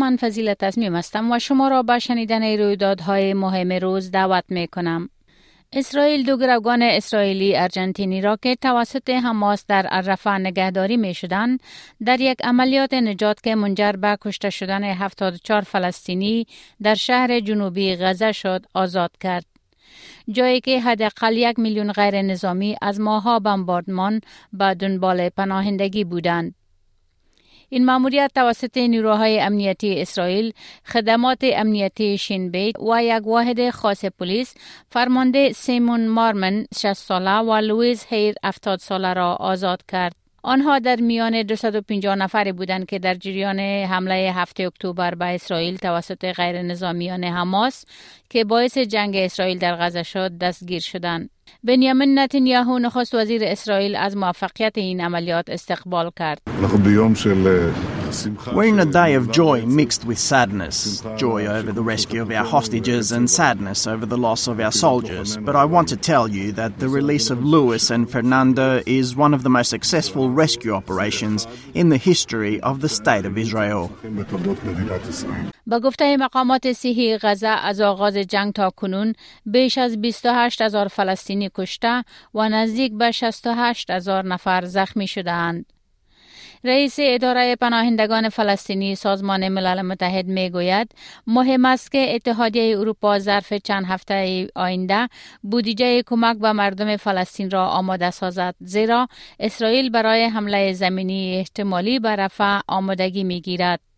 من فضیلت تصمیم هستم و شما را به شنیدن رویدادهای مهم روز دعوت می کنم. اسرائیل دو گروگان اسرائیلی ارجنتینی را که توسط حماس در عرفه نگهداری می شدن در یک عملیات نجات که منجر به کشته شدن 74 فلسطینی در شهر جنوبی غزه شد آزاد کرد. جایی که حداقل یک میلیون غیر نظامی از ماها بمباردمان به دنبال پناهندگی بودند. این ماموریت توسط نیروهای امنیتی اسرائیل، خدمات امنیتی شینبیت و یک واحد خاص پلیس فرمانده سیمون مارمن 60 ساله و لویز هیر 70 ساله را آزاد کرد. آنها در میان 250 نفری بودند که در جریان حمله هفته اکتبر به اسرائیل توسط غیر نظامیان حماس که باعث جنگ اسرائیل در غزه شد دستگیر شدند. بنیامین نتانیاهو نخست وزیر اسرائیل از موفقیت این عملیات استقبال کرد. We're in a day of joy mixed with sadness. Joy over the rescue of our hostages and sadness over the loss of our soldiers. But I want to tell you that the release of Luis and Fernanda is one of the most successful rescue operations in the history of the State of Israel. با گفته مقامات صحی غزه از آغاز جنگ تا کنون بیش از 28 هزار فلسطینی کشته و نزدیک به 68 هزار نفر زخمی شدهاند. رئیس اداره پناهندگان فلسطینی سازمان ملل متحد می گوید مهم است که اتحادیه اروپا ظرف چند هفته آینده بودجه کمک به مردم فلسطین را آماده سازد زیرا اسرائیل برای حمله زمینی احتمالی به رفع آمادگی می گیرد.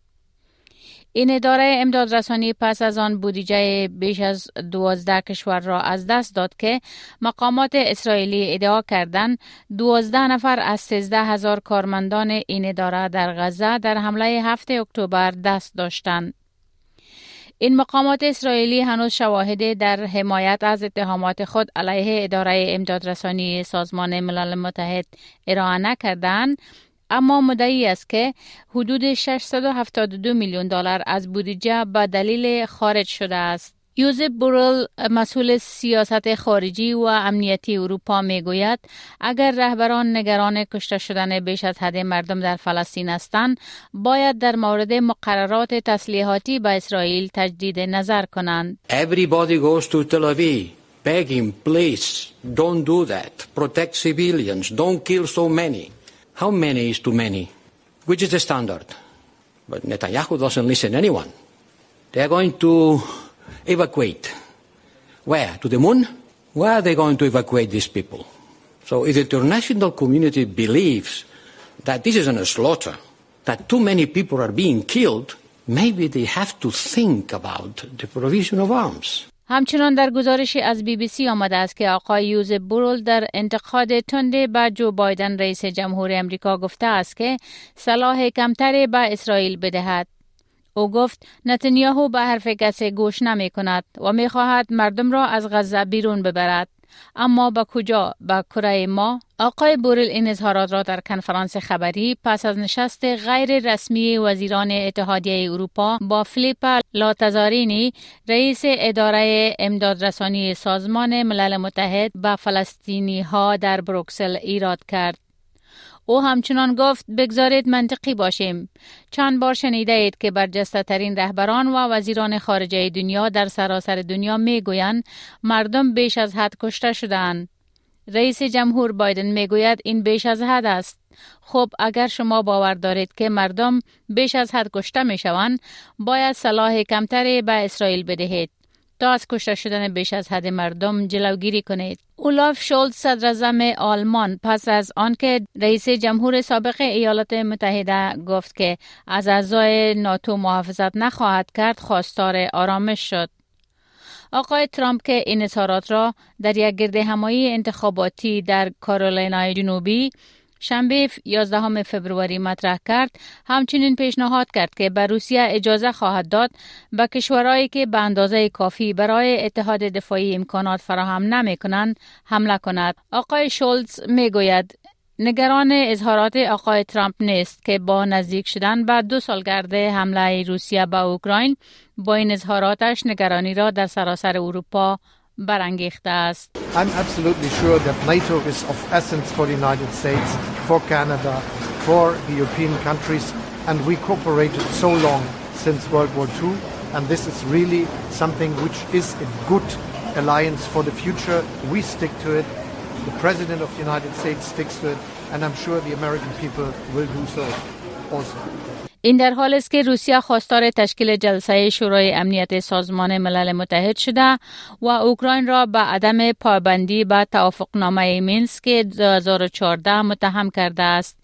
این اداره امداد رسانی پس از آن بودجه بیش از دوازده کشور را از دست داد که مقامات اسرائیلی ادعا کردند دوازده نفر از سیزده هزار کارمندان این اداره در غزه در حمله هفته اکتبر دست داشتند. این مقامات اسرائیلی هنوز شواهد در حمایت از اتهامات خود علیه اداره امدادرسانی سازمان ملل متحد ارائه نکردند اما مدعی است که حدود 672 میلیون دلار از بودجه به دلیل خارج شده است. یوزف بورل مسئول سیاست خارجی و امنیتی اروپا می گوید اگر رهبران نگران کشته شدن بیش از حد مردم در فلسطین هستند باید در مورد مقررات تسلیحاتی به اسرائیل تجدید نظر کنند. Everybody goes to Tel Aviv begging please don't do that protect civilians don't kill so many How many is too many? Which is the standard? But Netanyahu doesn't listen to anyone. They are going to evacuate. Where? To the moon? Where are they going to evacuate these people? So if the international community believes that this is a slaughter, that too many people are being killed, maybe they have to think about the provision of arms. همچنان در گزارشی از بی بی سی آمده است که آقای یوز بورل در انتقاد تنده به جو بایدن رئیس جمهور امریکا گفته است که صلاح کمتری به اسرائیل بدهد. او گفت نتانیاهو به حرف کسی گوش نمی کند و می خواهد مردم را از غزه بیرون ببرد. اما به کجا؟ به کره ما؟ آقای بوریل این اظهارات را در کنفرانس خبری پس از نشست غیر رسمی وزیران اتحادیه اروپا با فلیپ لاتزارینی رئیس اداره امدادرسانی سازمان ملل متحد به فلسطینی ها در بروکسل ایراد کرد. او همچنان گفت بگذارید منطقی باشیم. چند بار شنیده اید که برجسته ترین رهبران و وزیران خارجه دنیا در سراسر دنیا می گویند مردم بیش از حد کشته شدند. رئیس جمهور بایدن می گوید این بیش از حد است. خب اگر شما باور دارید که مردم بیش از حد کشته می شوند باید صلاح کمتری به اسرائیل بدهید. از کشته شدن بیش از حد مردم جلوگیری کنید. اولاف شولد صدر آلمان پس از آنکه رئیس جمهور سابق ایالات متحده گفت که از اعضای ناتو محافظت نخواهد کرد خواستار آرامش شد. آقای ترامپ که این اظهارات را در یک گرد همایی انتخاباتی در کارولینای جنوبی شنبه 11 فبروری مطرح کرد. همچنین پیشنهاد کرد که به روسیه اجازه خواهد داد به کشورهایی که به اندازه کافی برای اتحاد دفاعی امکانات فراهم نمی کنند حمله کند. آقای شولز می گوید نگران اظهارات آقای ترامپ نیست که با نزدیک شدن به دو سالگرد حمله روسیه به اوکراین با این اظهاراتش نگرانی را در سراسر اروپا برانگیخته است. I'm absolutely sure that NATO is of essence for the United States, for Canada, for the European countries and we cooperated so long since World War II and this is really something which is a good alliance for the future. We stick to it. The President of the United States sticks to it and I'm sure the American people will do so also. این در حال است که روسیه خواستار تشکیل جلسه شورای امنیت سازمان ملل متحد شده و اوکراین را به عدم پابندی به توافقنامه مینسک 2014 متهم کرده است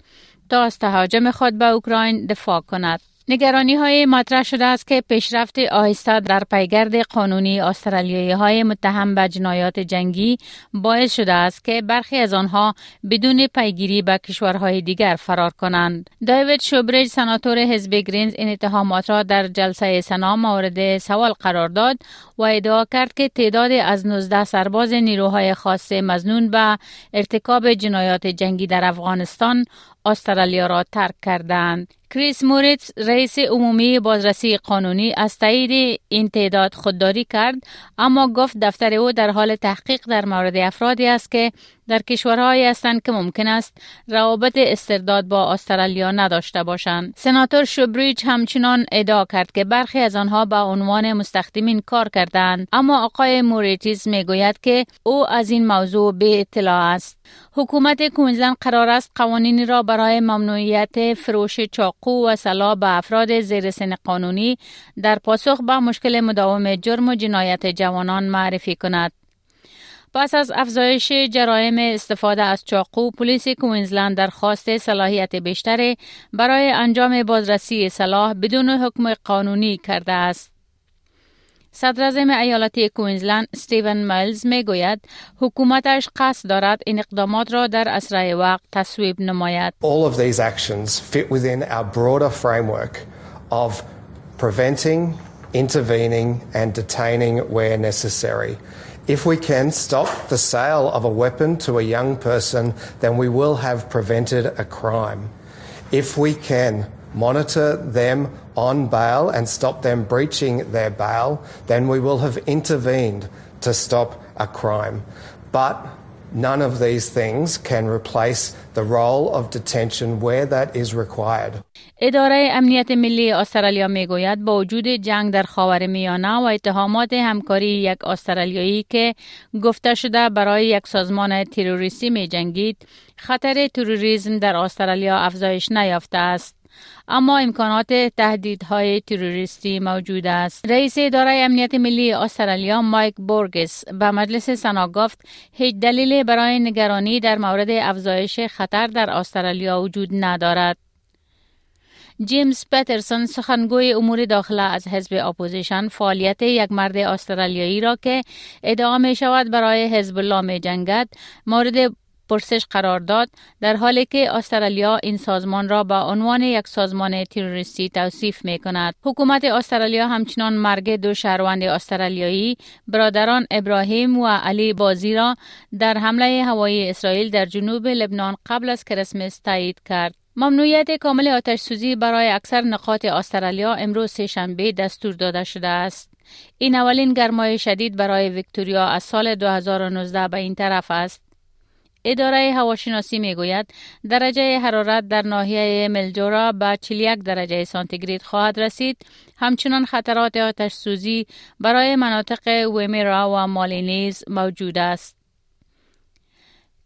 تا از تهاجم خود به اوکراین دفاع کند. نگرانی های مطرح شده است که پیشرفت آهسته در پیگرد قانونی استرالیایی های متهم به جنایات جنگی باعث شده است که برخی از آنها بدون پیگیری به کشورهای دیگر فرار کنند. دایوید شوبریج سناتور حزب گرینز این اتهامات را در جلسه سنا مورد سوال قرار داد و ادعا کرد که تعداد از 19 سرباز نیروهای خاص مزنون به ارتکاب جنایات جنگی در افغانستان استرالیا را ترک کردند. کریس موریتس رئیس عمومی بازرسی قانونی از تایید این تعداد خودداری کرد اما گفت دفتر او در حال تحقیق در مورد افرادی است که در کشورهایی هستند که ممکن است روابط استرداد با استرالیا نداشته باشند. سناتور شوبریج همچنان ادعا کرد که برخی از آنها به عنوان مستخدمین کار کردند اما آقای موریتیز می‌گوید که او از این موضوع به اطلاع است. حکومت کوینزلند قرار است قوانینی را برای ممنوعیت فروش چاقو و سلاح به افراد زیر سن قانونی در پاسخ به مشکل مداوم جرم و جنایت جوانان معرفی کند. پس از افزایش جرایم استفاده از چاقو پلیس کوینزلند درخواست صلاحیت بیشتر برای انجام بازرسی سلاح بدون حکم قانونی کرده است. صدر ایالت کوینزلند استیون میلز می گوید حکومتش قصد دارد این اقدامات را در اسرع وقت تصویب نماید. All of these actions fit within our broader framework of preventing, intervening and detaining where necessary. If we can stop the sale of a weapon to a young person, then we will have prevented a crime. If we can monitor them on bail and stop them breaching their bail, then we will have intervened to stop a crime. But none of these things can replace the role of detention where that is required. اداره امنیت ملی استرالیا می‌گوید با وجود جنگ در خاور میانه و اتهامات همکاری یک استرالیایی که گفته شده برای یک سازمان تروریستی می جنگید خطر تروریسم در استرالیا افزایش نیافته است. اما امکانات تهدیدهای تروریستی موجود است. رئیس اداره امنیت ملی استرالیا مایک بورگس به مجلس سنا گفت هیچ دلیل برای نگرانی در مورد افزایش خطر در استرالیا وجود ندارد. جیمز پترسون سخنگوی امور داخله از حزب اپوزیشن فعالیت یک مرد استرالیایی را که ادعا می شود برای حزب الله می جنگد مورد پرسش قرار داد در حالی که استرالیا این سازمان را به عنوان یک سازمان تروریستی توصیف می کند. حکومت استرالیا همچنان مرگ دو شهروند استرالیایی برادران ابراهیم و علی بزی را در حمله هوایی اسرائیل در جنوب لبنان قبل از کریسمس تایید کرد. ممنوعیت کامل آتش سوزی برای اکثر نقاط استرالیا امروز سهشنبه دستور داده شده است. این اولین گرمای شدید برای ویکتوریا از سال 2019 به این طرف است. اداره هواشناسی می گوید درجه حرارت در ناحیه ملجورا به 41 درجه سانتیگراد خواهد رسید. همچنان خطرات آتش سوزی برای مناطق ویمیرا و مالینیز موجود است.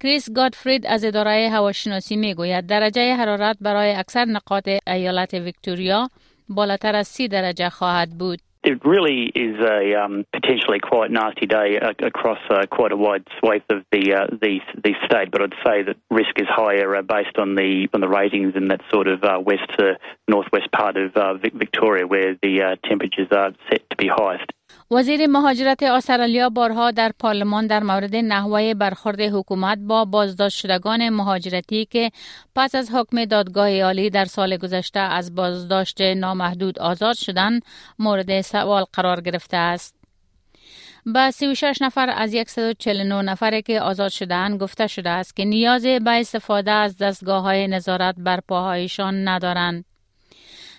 کریس گادفرید از اداره هواشناسی می گوید درجه حرارت برای اکثر نقاط ایالت ویکتوریا بالاتر از 30 درجه خواهد بود. It really is a um, potentially quite nasty day uh, across uh, quite a wide swath of the, uh, the the state. But I'd say that risk is higher uh, based on the on the ratings in that sort of uh, west to northwest part of uh, Victoria, where the temperatures are set to be highest. وزیر مهاجرت استرالیا بارها در پارلمان در مورد نحوه برخورد حکومت با بازداشت شدگان مهاجرتی که پس از حکم دادگاه عالی در سال گذشته از بازداشت نامحدود آزاد شدن مورد سوال قرار گرفته است. به 36 نفر از 149 نفری که آزاد شدن گفته شده است که نیاز به استفاده از دستگاه های نظارت بر پاهایشان ندارند.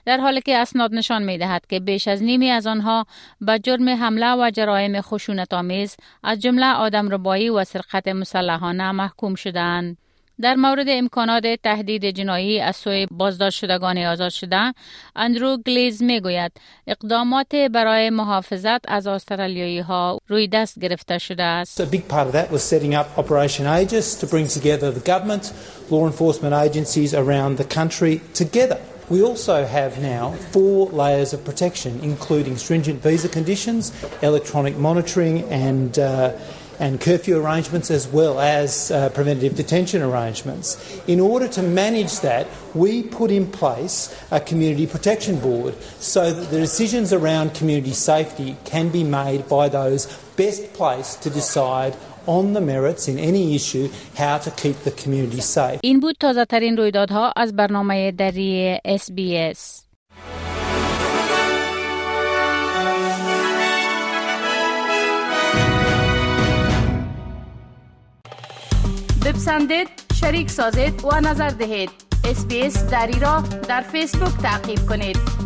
در حالی که اسناد نشان می دهد که بیش از نیمی از آنها به جرم حمله و جرایم خشونت آمیز از جمله آدم ربایی و سرقت مسلحانه محکوم شدند. در مورد امکانات تهدید جنایی از سوی بازداشت شدگان آزاد شده اندرو گلیز می گوید اقدامات برای محافظت از استرالیایی ها روی دست گرفته شده است. A big part of that was setting up Operation Aegis to bring together the government, law enforcement agencies around the country together. We also have now four layers of protection, including stringent visa conditions, electronic monitoring, and uh, and curfew arrangements as well as uh, preventative detention arrangements. In order to manage that, we put in place a community protection board so that the decisions around community safety can be made by those best placed to decide on the merits in any issue how to keep the community safe. این بود تازه ترین رویدادها از برنامه دری SBS. بپسندید شریک سازید و نظر دهید اسپیس دری را در فیسبوک تعقیب کنید